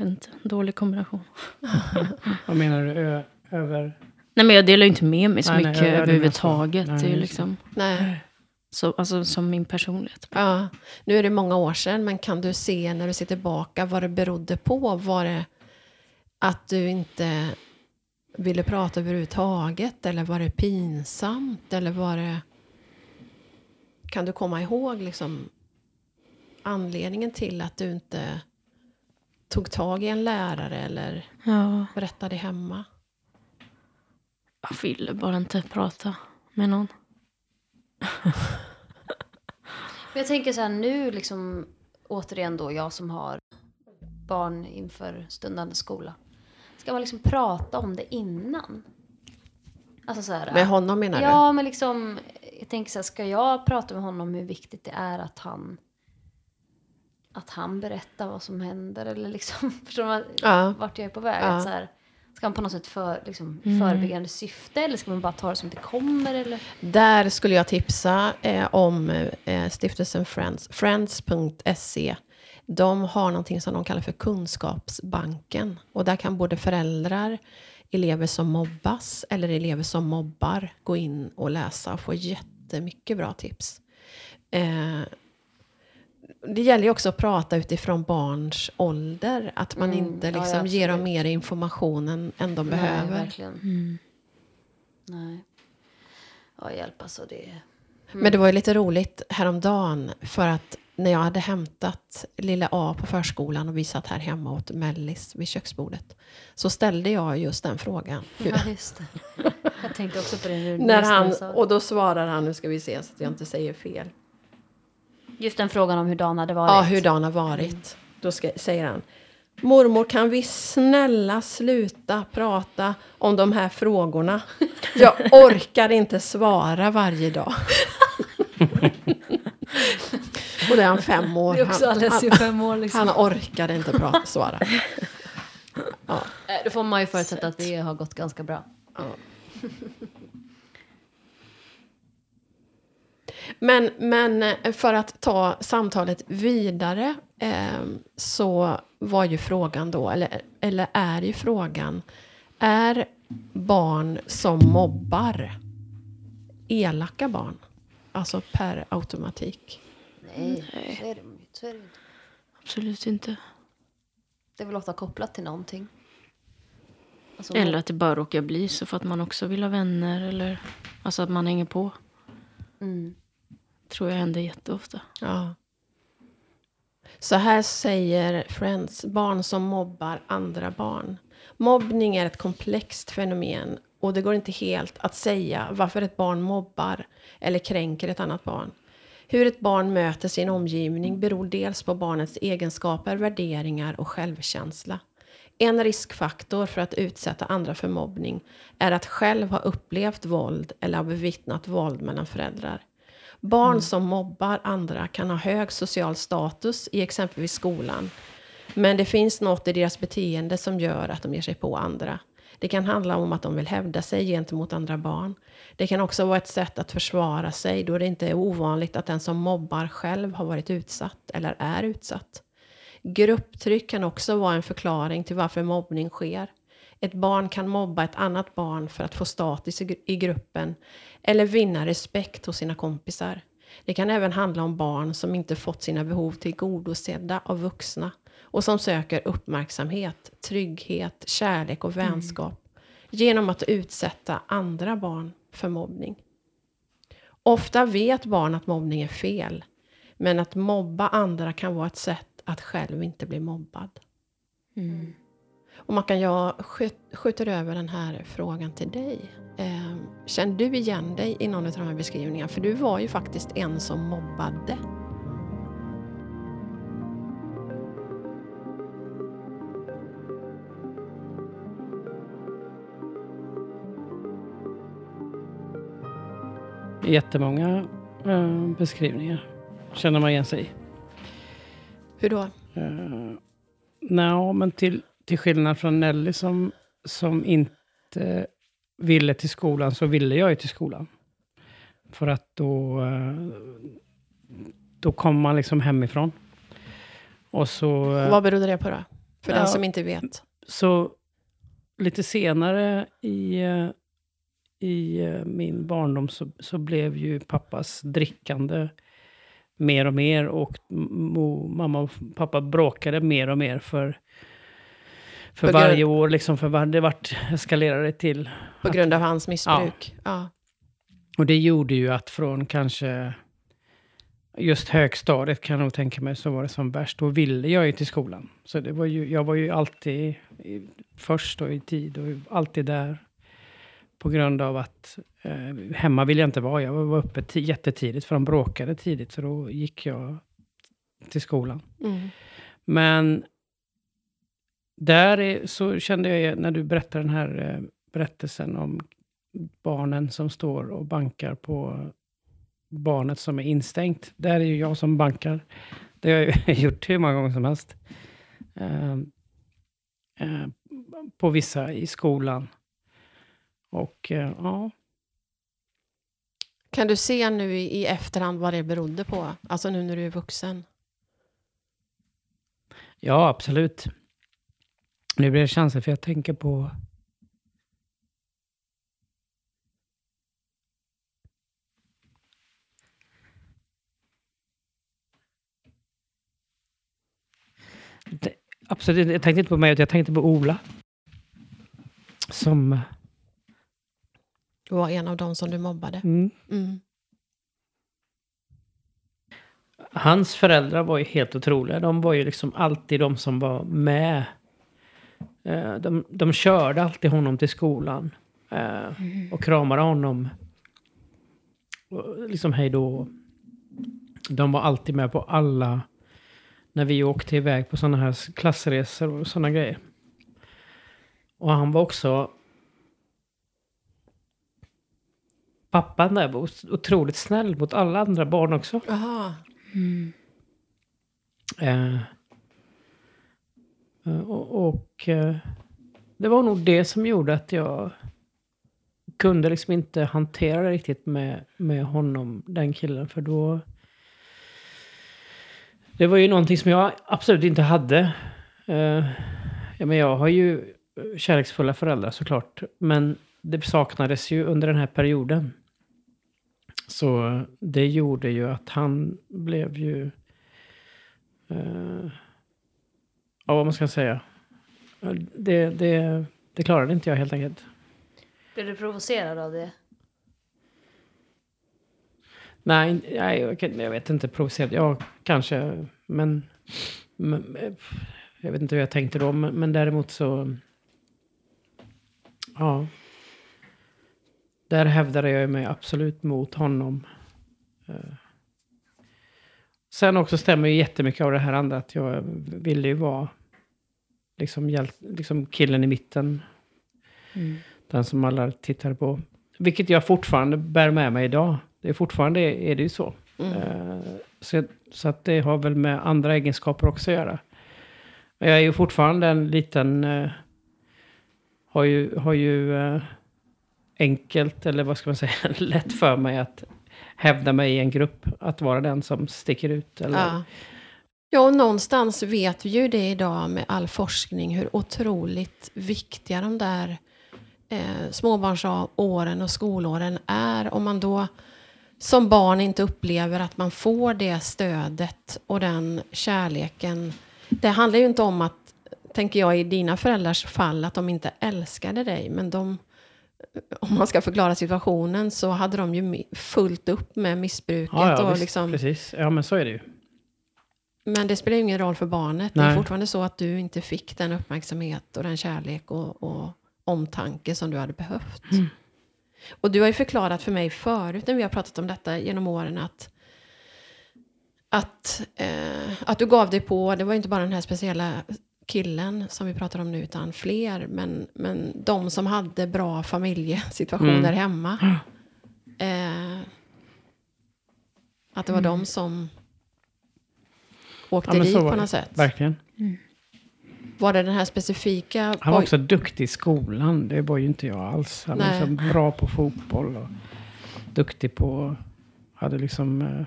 Vet inte, dålig kombination. Vad menar du? Ö, över... Nej men jag delar ju inte med mig så Nej, nej, mycket jag överhuvudtaget. så. det är ju Nej, liksom, nej. så, alltså som min personlighet. Ja. Nu är det många år sedan, men kan du se när du ser tillbaka vad det berodde på? Var det att du inte ville prata överhuvudtaget? Eller var det pinsamt? Eller var det... Kan du komma ihåg liksom anledningen till att du inte tog tag i en lärare eller Ja, berättade hemma? jag ville bara inte prata med någon. Men jag tänker så här nu, liksom, återigen då, jag som har barn inför stundande skola. Ska man liksom prata om det innan? Alltså så här, Med honom menar du? Ja, men liksom, jag tänker så här, ska jag prata med honom om hur viktigt det är att han att han berättar vad som händer eller liksom, förstår man Ja. vart jag är på väg? Ja. Så här, ska man på något sätt för, liksom, förebyggande syfte eller ska man bara ta det som det kommer eller? Där skulle jag tipsa eh, om eh, stiftelsen Friends. Friends.se. De har någonting som de kallar för Kunskapsbanken. Och där kan både föräldrar, elever som mobbas eller elever som mobbar gå in och läsa och få jättemycket bra tips. Eh, det gäller ju också att prata utifrån barns ålder. Att man Mm, inte ja, ja, liksom ger dem mer information än, än de Nej, behöver. verkligen. Nej. Ja, hjälp alltså det. Men det var ju lite roligt häromdagen för att när jag hade hämtat lilla A på förskolan och vi satt här hemma åt mellis vid köksbordet. Så ställde jag just den frågan. Ja, just det. Jag tänkte också på det nu. när han, och då svarar han, nu ska vi se så att jag inte säger fel. Just den frågan om hur dagen hade varit. Ja, hur dagen har varit. Då ska, säger han. Mormor, kan vi snälla sluta prata om de här frågorna? Jag orkar inte svara varje dag. och det är han fem år. Det är också Han, han, fem år liksom. han orkade inte prata, svara. Ja. Eh, Då får man ju förutsätta att det har gått ganska bra. Men, men eh, för att ta samtalet vidare eh, så var ju frågan då, eller, eller är ju frågan, är barn som mobbar elaka barn? Alltså per automatik. Nej, så är det, så är det inte. Absolut inte. Det är väl ofta kopplat till någonting. Alltså, Eller att det bara råkar bli så för att man också vill ha vänner. Eller alltså att man hänger på. Mm. Tror jag händer jätteofta. Ja. Så här säger Friends, barn som mobbar andra barn. Mobbning är ett komplext fenomen och det går inte helt att säga varför ett barn mobbar eller kränker ett annat barn. Hur ett barn möter sin omgivning beror dels på barnets egenskaper, värderingar och självkänsla. En riskfaktor för att utsätta andra för mobbning är att själv ha upplevt våld eller ha bevittnat våld mellan föräldrar. Barn som mobbar andra kan ha hög social status i exempelvis skolan. Men det finns något i deras beteende som gör att de ger sig på andra. Det kan handla om att de vill hävda sig gentemot andra barn. Det kan också vara ett sätt att försvara sig då det inte är ovanligt att den som mobbar själv har varit utsatt eller är utsatt. Grupptryck kan också vara en förklaring till varför mobbning sker. Ett barn kan mobba ett annat barn för att få status i gru- i gruppen eller vinna respekt hos sina kompisar. Det kan även handla om barn som inte fått sina behov tillgodosedda av vuxna och som söker uppmärksamhet, trygghet, kärlek och vänskap genom att utsätta andra barn för mobbning. Ofta vet barn att mobbning är fel, men att mobba andra kan vara ett sätt att själv inte bli mobbad. Och man kan jag skjut, skjuter över den här frågan till dig. Eh, känner du igen dig i någon av de här beskrivningarna? För du var ju faktiskt en som mobbade. Jättemånga eh, beskrivningar känner man igen sig i. Hur då? Uh, Nej, men till, till skillnad från Nelly som, som inte ville till skolan, så ville jag ju till skolan. För att då, eh, då kom man liksom hemifrån. Och så, eh, Vad berodde det på då? För Ja. den som inte vet. så lite senare i, eh, i min barndom så, så blev ju pappas drickande mer och mer och mo, mamma och pappa bråkade mer och mer för, för På grund- varje år. Liksom för var, det vart eskalerade till. På att- grund av hans missbruk. Ja. Och det gjorde ju att från kanske just högstadiet kan jag nog tänka mig så var det som värst. Då ville jag ju till skolan. Så det var ju, jag var ju alltid i, först och i tid och alltid där. På grund av att eh, hemma ville jag inte vara. Jag var uppe ti- jättetidigt för de bråkade tidigt. Så då gick jag till skolan. Mm. Men där är, så kände jag när du berättade den här eh, berättelsen om barnen som står och bankar på barnet som är instängt. Där är ju jag som bankar. Det har jag gjort hur många gånger som helst. Eh, eh, på vissa i skolan. Och eh, ja, Kan du se nu i, i efterhand vad det berodde på? Alltså nu när du är vuxen. ja, absolut. Nu blir det chanser för jag tänker på Det, absolut, jag tänkte inte på mig, utan jag tänkte på Ola. Som... Du var en av dem som du mobbade. Mm, Mm. hans föräldrar var ju helt otroliga. De var ju liksom alltid de som var med. Eh, de, de körde alltid honom till skolan. Eh, och kramade honom. Och liksom hej då. De var alltid med på alla. När vi åkte iväg på sådana här klassresor och sådana grejer. Och han var också... Pappan där var otroligt snäll mot alla andra barn också. Jaha. Eh, eh, Eh, och och eh, det var nog det som gjorde att jag kunde liksom inte hantera det riktigt med, med honom, den killen. För då... Det var ju någonting som jag absolut inte hade. Uh, ja, men jag har ju kärleksfulla föräldrar såklart. Men det saknades ju under den här perioden. Så det gjorde ju att han blev ju... Uh, ja, vad man ska säga. Det, det, det klarade inte jag helt enkelt. Blev du provocerad av det? Nej, nej jag, vet inte. Provocerad. Ja, kanske. Men, men... Jag vet inte hur jag tänkte då. Men, men däremot så... Ja. Där hävdade jag mig absolut mot honom. Eh. Sen också stämmer ju jättemycket av det här andra. Att jag ville ju vara liksom, hjäl- liksom killen i mitten. Den som alla tittar på. Vilket jag fortfarande bär med mig idag. Det är fortfarande är det ju så. Eh, så, så att det har väl med andra egenskaper också att göra. Men Jag är ju fortfarande en liten... Eh, har ju, har ju eh, enkelt, eller vad ska man säga, lätt för mig att hävda mig i en grupp. Att vara den som sticker ut. Eller, Ja. Ja, och någonstans vet vi ju det idag med all forskning hur otroligt viktiga de där eh, småbarnsåren och skolåren är. Om man då som barn inte upplever att man får det stödet och den kärleken. Det handlar ju inte om att, tänker jag i dina föräldrars fall, att de inte älskade dig, men de om man ska förklara situationen så hade de ju fullt upp med missbruket. ja, ja och visst, liksom, precis. Ja, men så är det ju. Men det spelar ju ingen roll för barnet. Det är Nej. fortfarande så att du inte fick den uppmärksamhet och den kärlek och, och omtanke som du hade behövt. Och du har ju förklarat för mig förut när vi har pratat om detta genom åren att, att, eh, att du gav dig på, det var ju inte bara den här speciella killen som vi pratar om nu, utan fler, men, men de som hade bra familjesituationer Mm. hemma. Eh, att det var de som åkte Ja, dit på var något sätt. Verkligen. Var det den här specifika... Han var också duktig i skolan. Det var ju inte jag alls. Han var Nej. liksom bra på fotboll och duktig på... Hade liksom... Eh,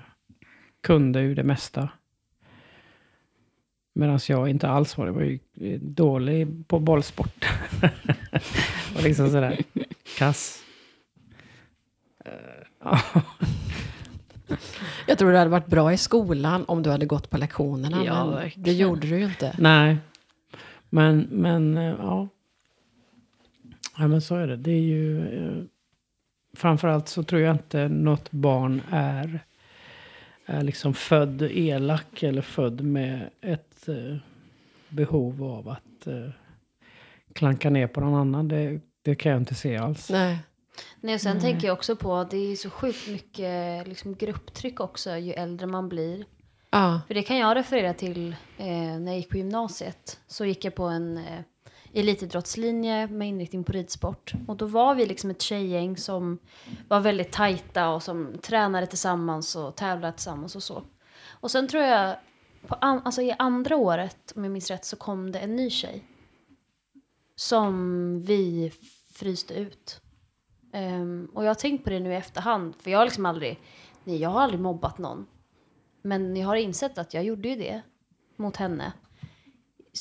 kunde ju det mesta. Medan jag inte alls var det. var ju eh, dålig på bollsport. och liksom sådär kass. Eh, ja. Jag tror du hade varit bra i skolan om du hade gått på lektionerna, Ja, men verkligen. det gjorde du ju inte. Nej. Men, men eh, ja. Ja, men så är det. Det är ju... Eh, framförallt så tror jag inte något barn är, är liksom född elak eller född med ett eh, behov av att eh, klanka ner på någon annan. Det, det kan jag inte se alls. Nej. Nej, och sen tänker jag också på att det är så sjukt mycket liksom, grupptryck också ju äldre man blir. Ja. För det kan jag referera till eh, när jag gick på gymnasiet. Så gick jag på en eh, elitidrottslinje med inriktning på ridsport. Och då var vi liksom ett tjejgäng som var väldigt tajta och som tränade tillsammans och tävlade tillsammans och så. Och sen tror jag, på an- alltså i andra året, om jag minns rätt, så kom det en ny tjej. Som vi fryste ut. Ehm, och jag har tänkt på det nu i efterhand, för jag har liksom aldrig, nej jag har aldrig mobbat någon. Men jag har insett att jag gjorde ju det mot henne.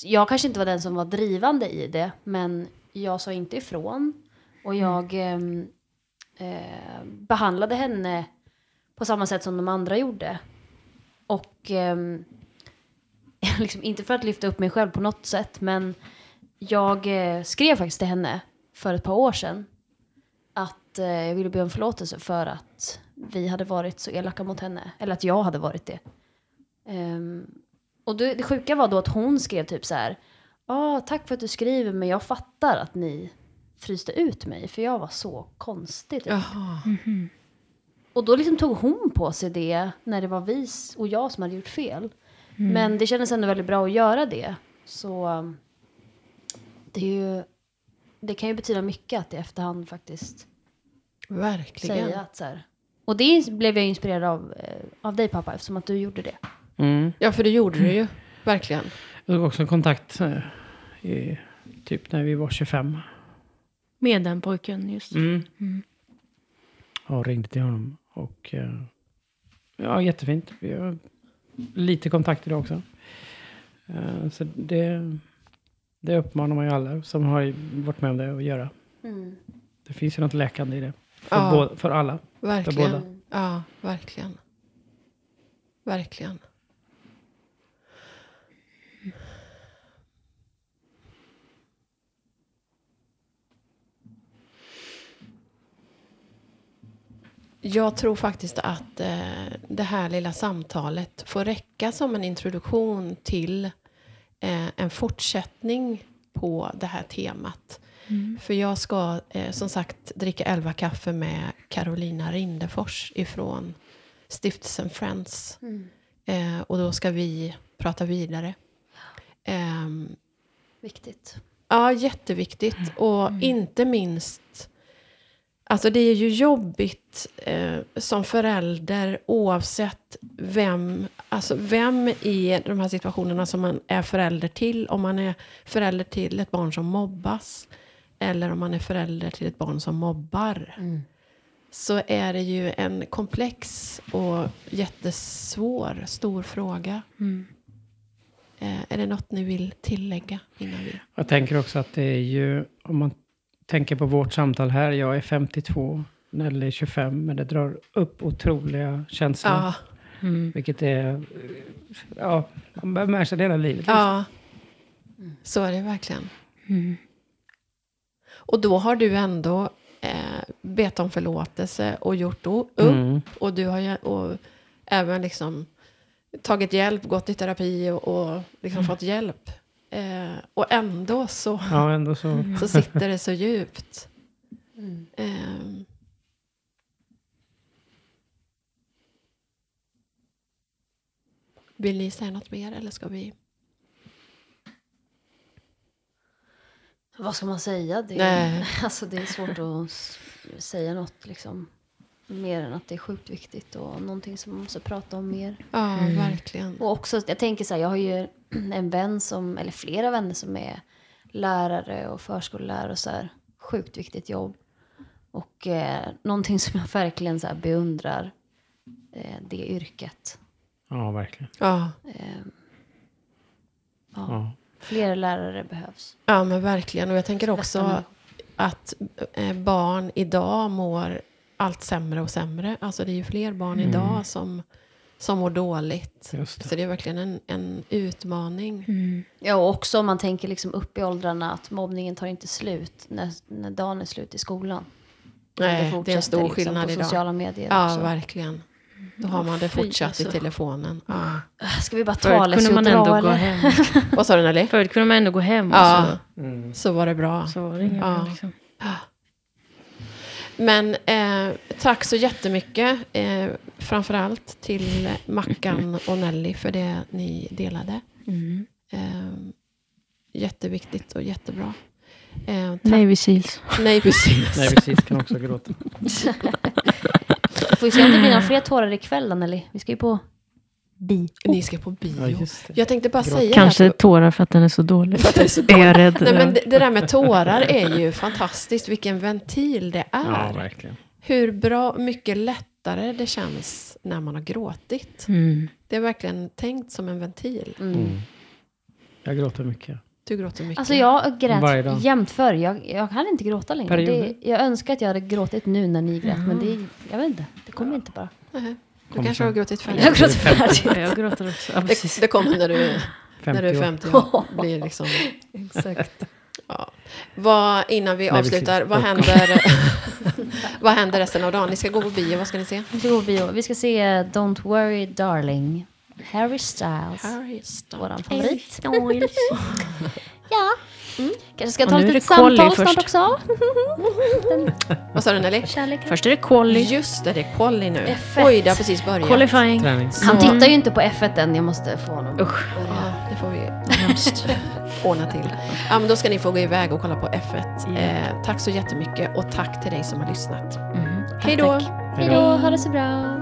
Jag kanske inte var den som var drivande i det, men jag sa inte ifrån. Och jag ehm, eh, behandlade henne på samma sätt som de andra gjorde. Och ehm, liksom, inte för att lyfta upp mig själv på något sätt, men jag eh, skrev faktiskt till henne för ett par år sedan att eh, jag ville be om förlåtelse för att vi hade varit så elaka mot henne. Eller att jag hade varit det. Ehm, och det, det sjuka var då att hon skrev typ så här. Ja, tack för att du skriver, men jag fattar att ni fryste ut mig, för jag var så konstig. Typ. Jaha. Och då liksom tog hon på sig det när det var vi och jag som hade gjort fel. Men det kändes ändå väldigt bra att göra det. Så det är ju, det kan ju betyda mycket att i efterhand faktiskt Verkligen. säga att så här. Och det blev jag inspirerad av, eh, av dig pappa eftersom att du gjorde det. Mm. Ja, för det gjorde du ju. Verkligen. Jag tog också kontakt eh, i, typ när vi var 25. Med den pojken just. Mm. Mm. Och ringde till honom. Och eh, ja, jättefint. Vi har lite kontakt idag också. Eh, så det, det uppmanar man ju alla som har varit med om det att göra. Det finns ju något läkande i det. För, Ja. båda, för alla. Verkligen. båda. Ja, verkligen. Verkligen. Jag tror faktiskt att eh, det här lilla samtalet får räcka som en introduktion till eh, en fortsättning på det här temat. För jag ska eh, som sagt dricka elva kaffe med Carolina Rindefors ifrån stiftelsen Friends. Eh, och då ska vi prata vidare. Ehm, Viktigt. Ja, jätteviktigt. Och inte minst... Alltså det är ju jobbigt eh, som förälder oavsett vem, alltså vem i de här situationerna som man är förälder till. Om man är förälder till ett barn som mobbas eller om man är förälder till ett barn som mobbar. Så är det ju en komplex och jättesvår, stor fråga. Mm. Eh, är det något ni vill tillägga innan vi... Jag tänker också att det är ju, om man tänker på vårt samtal här, jag är 52, Nelly är 25, men det drar upp otroliga känslor. Ja, Mm. Vilket är, ja, man bär med sig det hela livet. liksom. ja. så är det verkligen. Mm. Och då har du ändå eh, bett om förlåtelse och gjort upp. Mm. Och du har ju, och även liksom tagit hjälp, gått i terapi och, och liksom fått hjälp. Eh, och ändå så, Ja, ändå så. så sitter det så djupt. Ehm. vill ni säga något mer eller ska vi? Vad ska man säga? Det, Nej. Alltså, det är svårt att säga något liksom, mer än att det är sjukt viktigt och någonting som man måste prata om mer. Ja, verkligen. Och också, jag tänker så här, jag har ju en vän som, eller flera vänner som är lärare och förskollärare och så här. Sjukt viktigt jobb. Och eh, någonting som jag verkligen så här beundrar, eh, det yrket. Ja, verkligen. Ja. Eh, ja, Ja. Fler lärare behövs. ja, men verkligen. Och jag tänker också att eh, barn idag mår allt sämre och sämre. Alltså det är ju fler barn Mm. idag som, som mår dåligt. Just det. Så det är verkligen en, en utmaning. Mm. Ja, och också om man tänker liksom upp i åldrarna att mobbningen tar inte slut när, när dagen är slut i skolan. Nej, det är fortsätter en stor liksom skillnad på idag. sociala medier Ja, också. verkligen. Då har man det fortsatt i alltså. telefonen. Ja. Ska vi bara ta Förut kunde man dra ändå gå eller? hem. Vad sa du Nelly? Förut kunde man ändå gå hem och Ja, Mm. så var det bra. så, så var det inga Ja. liksom. Men eh, tack så jättemycket. Eh, framförallt till Mackan och Nelly för det ni delade. Mm. Eh, jätteviktigt och jättebra. Eh. Navy Seals. Nej, precis. Nej, precis. Kan också gråta. Vi får ju se om det blir några fler tårar ikväll då, Nelly. Vi ska ju på bi. Ni ska på bio. Ja. Jag tänkte bara Gråt. säga Kanske här, tårar för att den är så dålig. För att den är så Är jag rädd. Nej, men det, det där med tårar är ju fantastiskt. Vilken ventil det är. Ja, verkligen. Hur bra, mycket lättare det känns när man har gråtit. Mm. Det är verkligen tänkt som en ventil. Mm. Jag gråter mycket. Du gråter mycket. Alltså jag Varje dag. grät jämt förr. Jag, jag kan inte gråta längre. Det, Perioder. jag önskar att jag hade gråtit nu när ni grät. Men det, jag vet inte. Det kommer inte bara. Nej, Du Kommer kanske sen. har gråtit Jag har färdigt. gråtit färdigt. Ja, jag gråter också. Ja, Det, precis. det kommer när du, när du är 50 år. 50 år. Blir liksom, Exakt. ja. vad, innan vi Nej, avslutar, precis. vad händer, vad händer resten av dagen? Ni ska gå på bio, vad ska ni se? Vi ska gå på bio. Vi ska se Don't worry darling. Harry Styles. Harry Styles. Våran favorit. Ja. Kanske ska ta nu är lite samtal snart först. också. Vad sa du Nelly? Kärleken. Först är det Quali. Just det, det är quali nu. F1. Oj, det har precis börjat. Qualifying. Träning. Han tittar ju inte på F1 än, jag måste få honom. Usch. Ja, det får vi hemskt ordna till. Ja, men då ska ni få gå iväg och kolla på F1. Ja. Eh, tack så jättemycket och tack till dig som har lyssnat. Mm. Hej då! Hej då, ha det så bra.